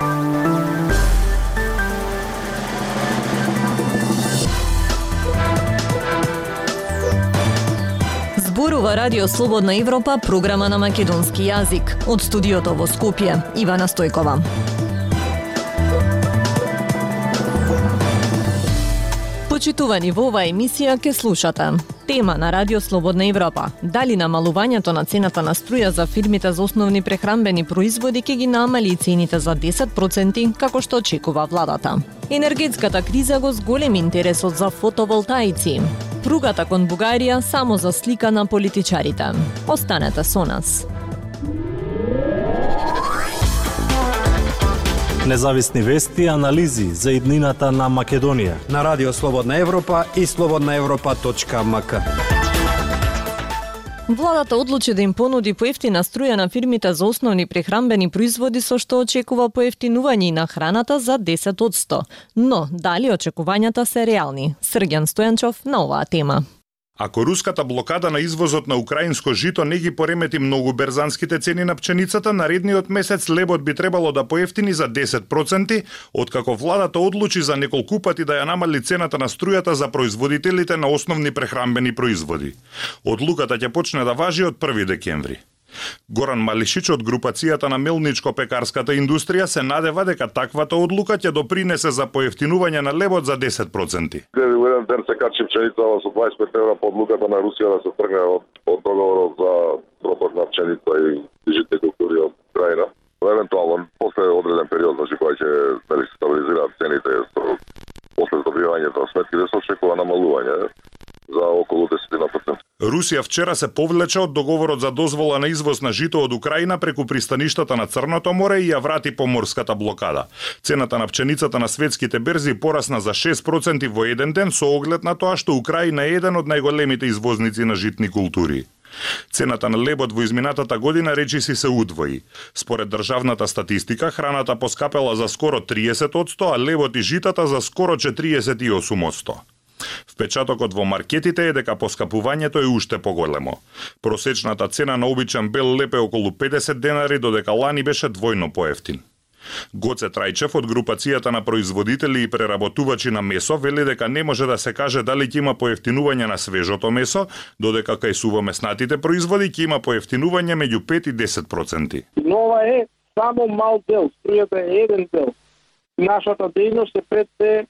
Зборува Радио Слободна Европа, програма на македонски јазик. Од студиото во Скопје, Ивана Стојкова. Почитувани во оваа емисија ке слушате. Тема на Радио Слободна Европа. Дали намалувањето на цената на струја за фирмите за основни прехранбени производи ќе ги намали цените за 10% како што очекува владата. Енергетската криза го зголеми интересот за фотоволтаици. Пругата кон Бугарија само за слика на политичарите. Останете со нас. Независни вести анализи за иднината на Македонија на Радио Слободна Европа и слободнаевропа.мк. Владата одлучи да им понуди поевтина струја на фирмите за основни прехранбени производи со што очекува поевтинување на храната за 10%. Но дали очекувањата се реални? Срѓан Стојанчов на оваа тема. Ако руската блокада на извозот на украинско жито не ги поремети многу берзанските цени на пченицата, наредниот месец лебот би требало да поевтини за 10%, откако владата одлучи за неколку пати да ја намали цената на струјата за производителите на основни прехранбени производи. Одлуката ќе почне да важи од 1 декември. Горан Малишич од групацијата на мелничко-пекарската индустрија се надева дека таквата одлука ќе допринесе за поевтинување на лебот за 10%. Еден ден се качи пченицава со 25 евра по одлуката на Русија да се тргне од, од договорот за пропак на пченица и житни култури од Крајна. Евентуално, после одреден период, значи кој ќе нали, се стабилизираат цените со после добивањето на сметките се очекува намалување за околу 10%. Русија вчера се повлече од договорот за дозвола на извоз на жито од Украина преку пристаништата на Црното море и ја врати поморската блокада. Цената на пченицата на светските берзи порасна за 6% во еден ден со оглед на тоа што Украина е еден од најголемите извозници на житни култури. Цената на лебот во изминатата година речиси се удвои. Според државната статистика, храната поскапела за скоро 30%, а лебот и житата за скоро 48%. Впечатокот во маркетите е дека поскапувањето е уште поголемо. Просечната цена на обичен бел леп е околу 50 денари, додека лани беше двојно поевтин. Гоце Трајчев од групацијата на производители и преработувачи на месо вели дека не може да се каже дали ќе има поевтинување на свежото месо, додека кај сувомеснатите производи ќе има поевтинување меѓу 5 и 10%. Нова е само мал дел, струјата е еден дел нашата дејност е пред се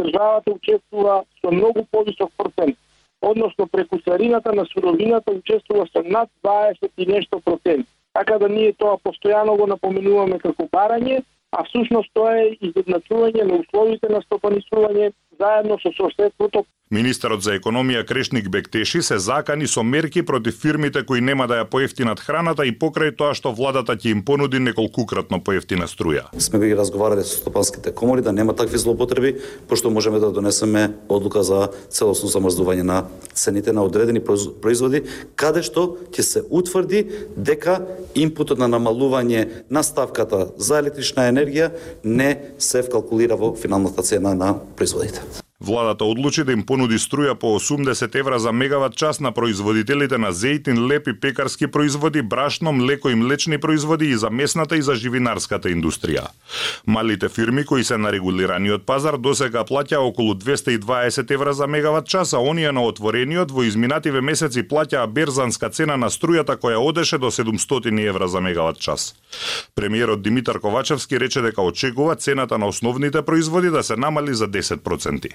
државата учествува со многу повисок процент. Односно преку царината на суровината учествува со над 20 и нешто процент. Така да ние тоа постојано го напоменуваме како барање, а всушност тоа е изедначување на условите на стопанисување заедно со соседството. Министерот за економија Крешник Бектеши се закани со мерки против фирмите кои нема да ја поевтинат храната и покрај тоа што владата ќе им понуди неколкукратно поевтина струја. Сме ги разговарале со стопанските комори да нема такви злоупотреби, пошто можеме да донесеме одлука за целосно замрздување на цените на одредени производи, каде што ќе се утврди дека импутот на намалување на ставката за електрична енергија не се вкалкулира во финалната цена на производите. Владата одлучи да им понуди струја по 80 евра за мегават час на производителите на зејтин, леп и пекарски производи, брашно, млеко и млечни производи и за месната и за живинарската индустрија. Малите фирми кои се на регулираниот пазар досега плаќа околу 220 евра за мегават час, а оние на отворениот во изминативе месеци плаќаа берзанска цена на струјата која одеше до 700 евра за мегават час. Премиерот Димитар Ковачевски рече дека очекува цената на основните производи да се намали за 10%.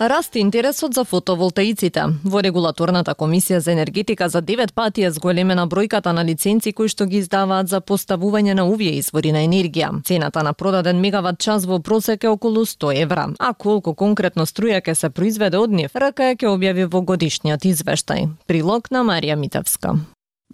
Расти интересот за фотоволтаиците. Во регулаторната комисија за енергетика за 9 пати е зголемена бројката на лиценци кои што ги издаваат за поставување на овие извори на енергија. Цената на продаден мегават час во просек е околу 100 евра, а колку конкретно струја ќе се произведе од нив, РКЕ ќе објави во годишниот извештај. Прилог на Марија Митевска.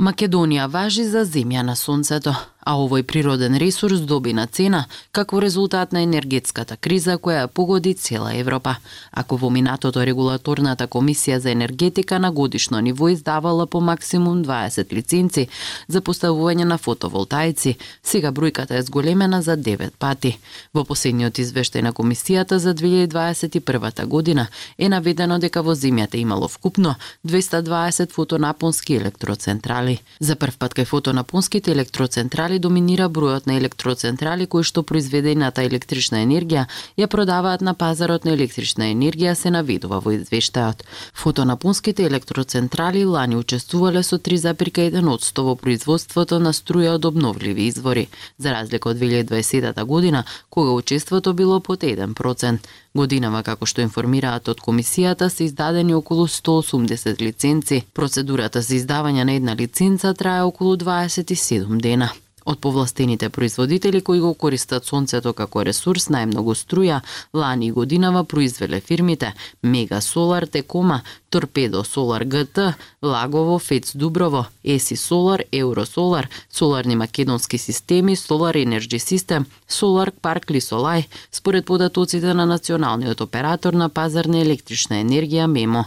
Македонија важи за земја на сонцето, а овој природен ресурс доби на цена како резултат на енергетската криза која погоди цела Европа. Ако во минатото регулаторната комисија за енергетика на годишно ниво издавала по максимум 20 лиценци за поставување на фотоволтаици, сега бројката е зголемена за 9 пати. Во последниот извештај на комисијата за 2021 година е наведено дека во земјата имало вкупно 220 фотонапонски електроцентрали. За прв пат кај фотонапонските електроцентрали доминира бројот на електроцентрали кои што произведената електрична енергија ја продаваат на пазарот на електрична енергија се наведува во извештајот. Фотонапонските електроцентрали лани учествувале со 3,1% во производството на струја од обновливи извори, за разлика од 2020 година, кога учеството било под 1%. Годинава, како што информираат од комисијата, се издадени околу 180 лиценци. Процедурата за издавање на една лиценца трае околу 27 дена. Од повластените производители кои го користат сонцето како ресурс најмногу струја, лани и годинава произвеле фирмите Мега Солар, Текома, Торпедо Солар ГТ, Лагово, Фец Дуброво, Еси Солар, Евросолар, Соларни македонски системи, Солар Енерджи Систем, Солар Парк Лисолај, според податоците на националниот оператор на пазар на електрична енергија МЕМО.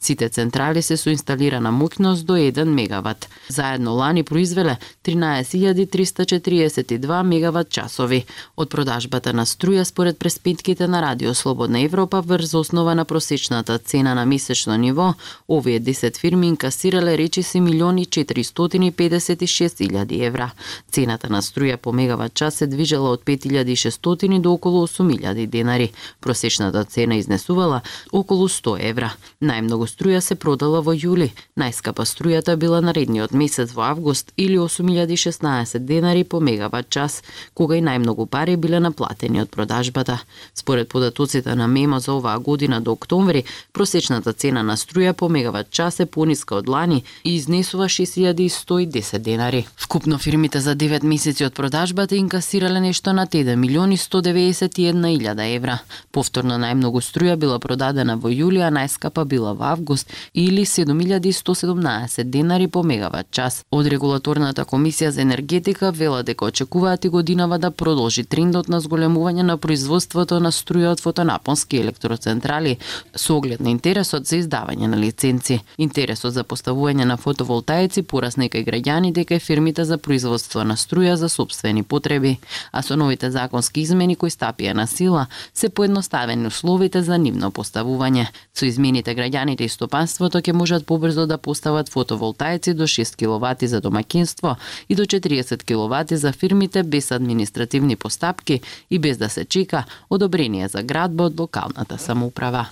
Сите централи се со инсталирана моќност до 1 мегават. Заедно лани произвеле 13.342 мегават часови. Од продажбата на струја според преспитките на Радио Слободна Европа врз основа на просечната цена на месечно ниво, овие 10 фирми инкасирале речиси милиони 456.000 евра. Цената на струја по мегават час се движела од 5600 до околу 8000 денари. Просечната цена изнесувала околу 100 евра. Најмногу најмногу струја се продала во јули. Најскапа струјата била наредниот месец во август или 8016 денари по мегават час, кога и најмногу пари биле наплатени од продажбата. Според податоците на МЕМО за оваа година до октомври, просечната цена на струја по мегават час е пониска од лани и изнесува 6110 денари. Вкупно фирмите за 9 месеци од продажбата инкасирале нешто над 1 милиони 191 илјада евра. Повторно најмногу струја била продадена во јули, а најскапа била август или 7117 денари по мегават час. Од регулаторната комисија за енергетика вела дека очекуваат и годинава да продолжи трендот на зголемување на производството на струја од фотонапонски електроцентрали со оглед на интересот за издавање на лиценци. Интересот за поставување на фотоволтаици порасна и кај граѓани дека фирмите за производство на струја за собствени потреби, а со новите законски измени кои стапија на сила се поедноставени условите за нивно поставување. Со измените граѓаните и стопанството ќе можат побрзо да постават фотоволтаици до 6 киловати за домакинство и до 40 киловати за фирмите без административни постапки и без да се чека одобрение за градба од локалната самоуправа.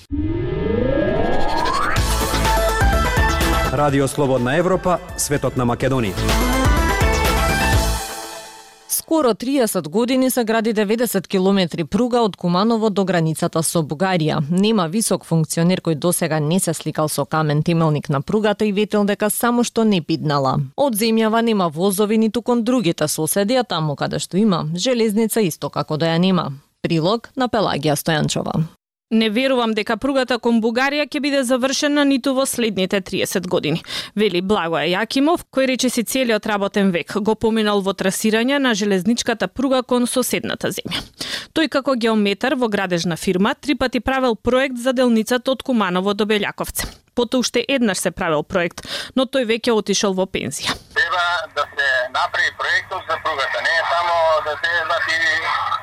Радио Слободна Европа, светот на Македонија. Скоро 30 години се гради 90 километри пруга од Куманово до границата со Бугарија. Нема висок функционер кој досега не се сликал со камен темелник на пругата и ветел дека само што не пиднала. Од земјава нема возови ниту кон другите соседи, а таму каде што има, железница исто како да ја нема. Прилог на Пелагија Стојанчова. Не верувам дека пругата кон Бугарија ќе биде завршена ниту во следните 30 години, вели Благоја Јакимов, кој рече си целиот работен век го поминал во трасирање на железничката пруга кон соседната земја. Тој како геометар во градежна фирма три пати правел проект за делницата од Куманово до Белјаковце. Потоа уште еднаш се правел проект, но тој веќе отишол во пензија. Треба да се направи проектот за пругата, не е само да се значи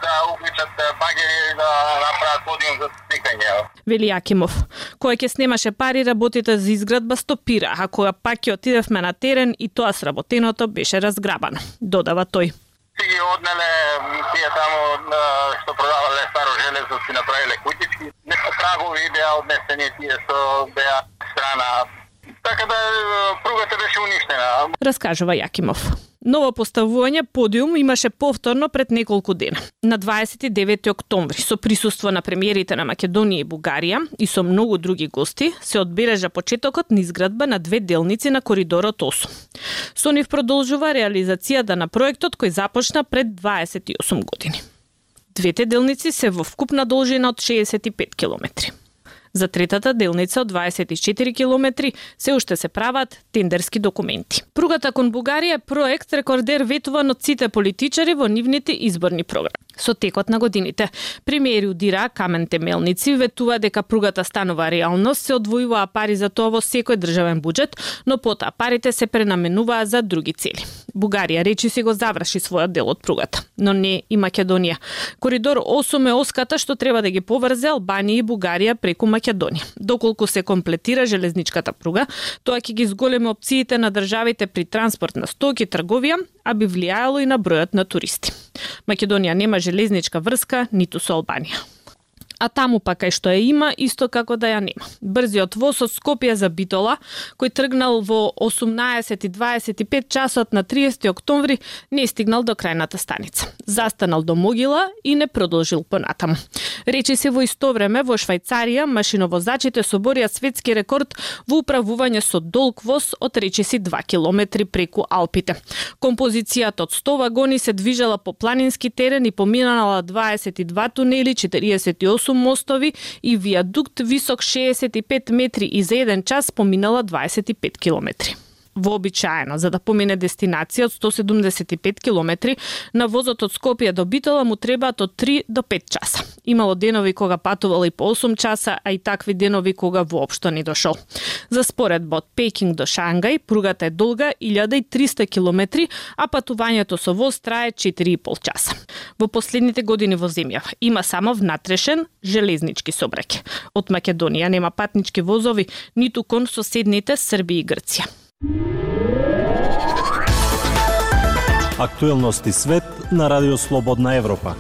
да уклучат багери да направат подиум за сликање. Вели Јакимов. Кој ќе снемаше пари, работите за изградба стопира, а кога пак ќе отидевме на терен и тоа сработеното беше разграбано, додава тој си ги однеле тие таму што продавале старо железо си направиле кутички. Трагови беа однесени тие што беа страна. Така да пругата беше уништена. Раскажува Јакимов. Ново поставување подиум имаше повторно пред неколку дена. На 29 октомври со присуство на премиерите на Македонија и Бугарија и со многу други гости се одбележа почетокот на изградба на две делници на коридорот 8. Со нив продолжува реализацијата на проектот кој започна пред 28 години. Двете делници се во вкупна должина од 65 километри. За третата делница од 24 километри се уште се прават тендерски документи. Пругата кон Бугарија е проект рекордер ветуван од сите политичари во нивните изборни програми. Со текот на годините, премиери удира камен темелници, ветува дека пругата станува реалност, се одвојуваа пари за тоа во секој државен буџет, но потоа парите се пренаменуваа за други цели. Бугарија речи си го заврши својот дел од пругата, но не и Македонија. Коридор 8 е оската што треба да ги поврзе Албанија и Бугарија преку Македонија. Доколку се комплетира железничката пруга, тоа ќе ги зголеми опциите на државите при транспорт на стоки трговија, а би влијаело и на бројот на туристи. Македонија нема железничка врска ниту со Албанија а таму па кај што ја има, исто како да ја нема. Брзиот воз од Скопје за Битола, кој тргнал во 18.25 часот на 30 октомври, не стигнал до крајната станица. Застанал до Могила и не продолжил понатаму. Речи се во исто време во Швајцарија машиновозачите соборија светски рекорд во управување со долг воз од речиси 2 километри преку Алпите. Композицијата од 100 вагони се движела по планински терен и поминала 22 тунели, 48 мостови и виадукт висок 65 метри и за еден час поминала 25 километри вообичаено за да помине дестинација од 175 километри, на возот од Скопје до Битола му требаат од 3 до 5 часа. Имало денови кога патувал и по 8 часа, а и такви денови кога воопшто не дошол. За споредба од Пекинг до Шангај, пругата е долга 1300 километри, а патувањето со воз трае 4,5 часа. Во последните години во земјава има само внатрешен железнички собрек. Од Македонија нема патнички возови ниту кон соседните Србија и Грција. Актуелности свет на Радио Слободна Европа.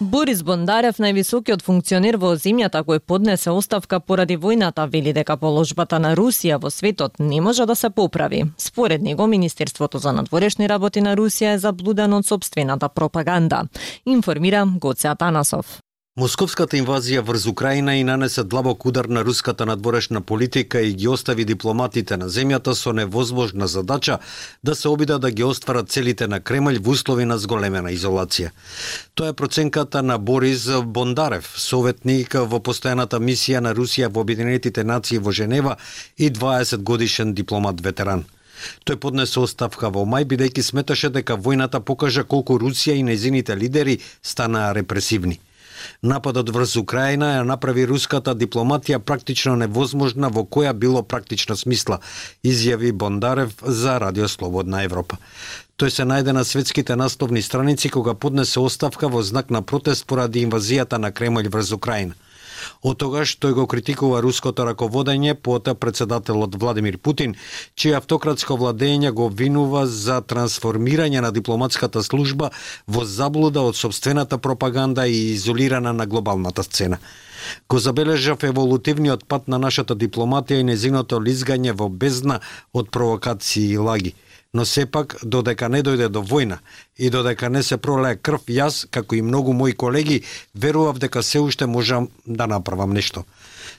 Борис Бондарев, највисокиот функционер во земјата кој поднесе оставка поради војната, вели дека положбата на Русија во светот не може да се поправи. Според него, Министерството за надворешни работи на Русија е заблудено од собствената пропаганда. Информира Гоце Атанасов. Московската инвазија врз Украина и нанесе длабок удар на руската надворешна политика и ги остави дипломатите на земјата со невозможна задача да се обида да ги остварат целите на Кремљ во услови на зголемена изолација. Тоа е проценката на Борис Бондарев, советник во постојаната мисија на Русија во Обединетите нации во Женева и 20 годишен дипломат ветеран. Тој поднесе оставка во мај бидејќи сметаше дека војната покажа колку Русија и незините лидери станаа репресивни. Нападот врз Украина ја направи руската дипломатија практично невозможна во која било практична смисла, изјави Бондарев за Радио Слободна Европа. Тој се најде на светските насловни страници кога поднесе оставка во знак на протест поради инвазијата на Кремљ врз Украина. Од тогаш тој го критикува руското раководење, под председателот Владимир Путин, чие автократско владење го обвинува за трансформирање на дипломатската служба во заблуда од собствената пропаганда и изолирана на глобалната сцена. Го забележав еволутивниот пат на нашата дипломатија и незиното лизгање во бездна од провокации и лаги – но сепак додека не дојде до војна и додека не се пролее крв, јас, како и многу мои колеги, верував дека се уште можам да направам нешто.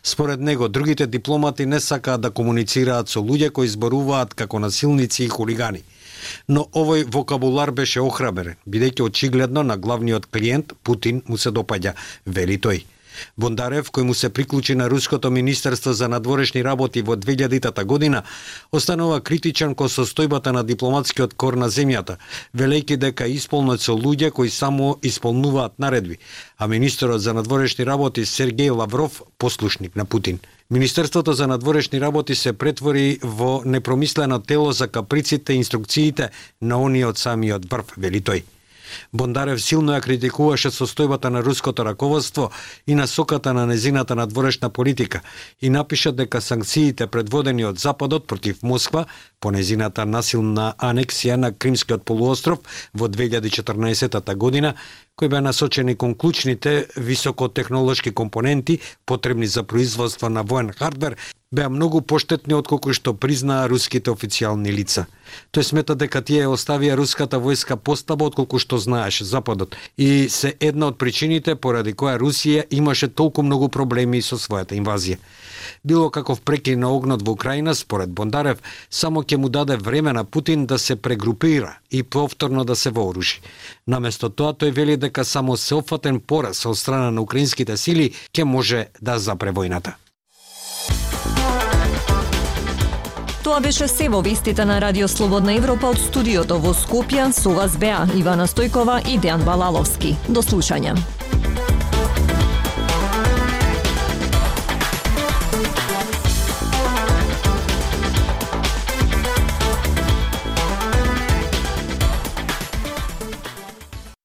Според него, другите дипломати не сакаат да комуницираат со луѓе кои зборуваат како насилници и хулигани. Но овој вокабулар беше охрабрен, бидејќи очигледно на главниот клиент Путин му се допаѓа, вели тој. Бондарев, кој му се приклучи на Руското Министерство за надворешни работи во 2000 година, останува критичен кон состојбата на дипломатскиот кор на земјата, велејќи дека исполнет со луѓе кои само исполнуваат наредби, а министерот за надворешни работи Сергеј Лавров послушник на Путин. Министерството за надворешни работи се претвори во непромислено тело за каприците и инструкциите на ониот самиот врв, вели тој. Бондарев силно ја критикуваше состојбата на руското раководство и насоката на незината надворешна политика и напиша дека санкциите предводени од Западот против Москва по незината насилна анексија на Кримскиот полуостров во 2014 година, кои беа насочени кон клучните високотехнолошки компоненти потребни за производство на воен хардвер, беа многу поштетни отколку што признаа руските официјални лица. Тој смета дека тие оставија руската војска постаба отколку што знаеше Западот и се една од причините поради која Русија имаше толку многу проблеми со својата инвазија. Било каков прекин на огнот во Украина, според Бондарев, само ќе му даде време на Путин да се прегрупира и повторно да се вооружи. Наместо тоа, тој вели дека само сеофатен пораз од страна на украинските сили ќе може да запре војната. Тоа беше се во вестите на Радио Слободна Европа од студиото во Скопје. Со вас беа Ивана Стојкова и Дејан Балаловски. До слушање.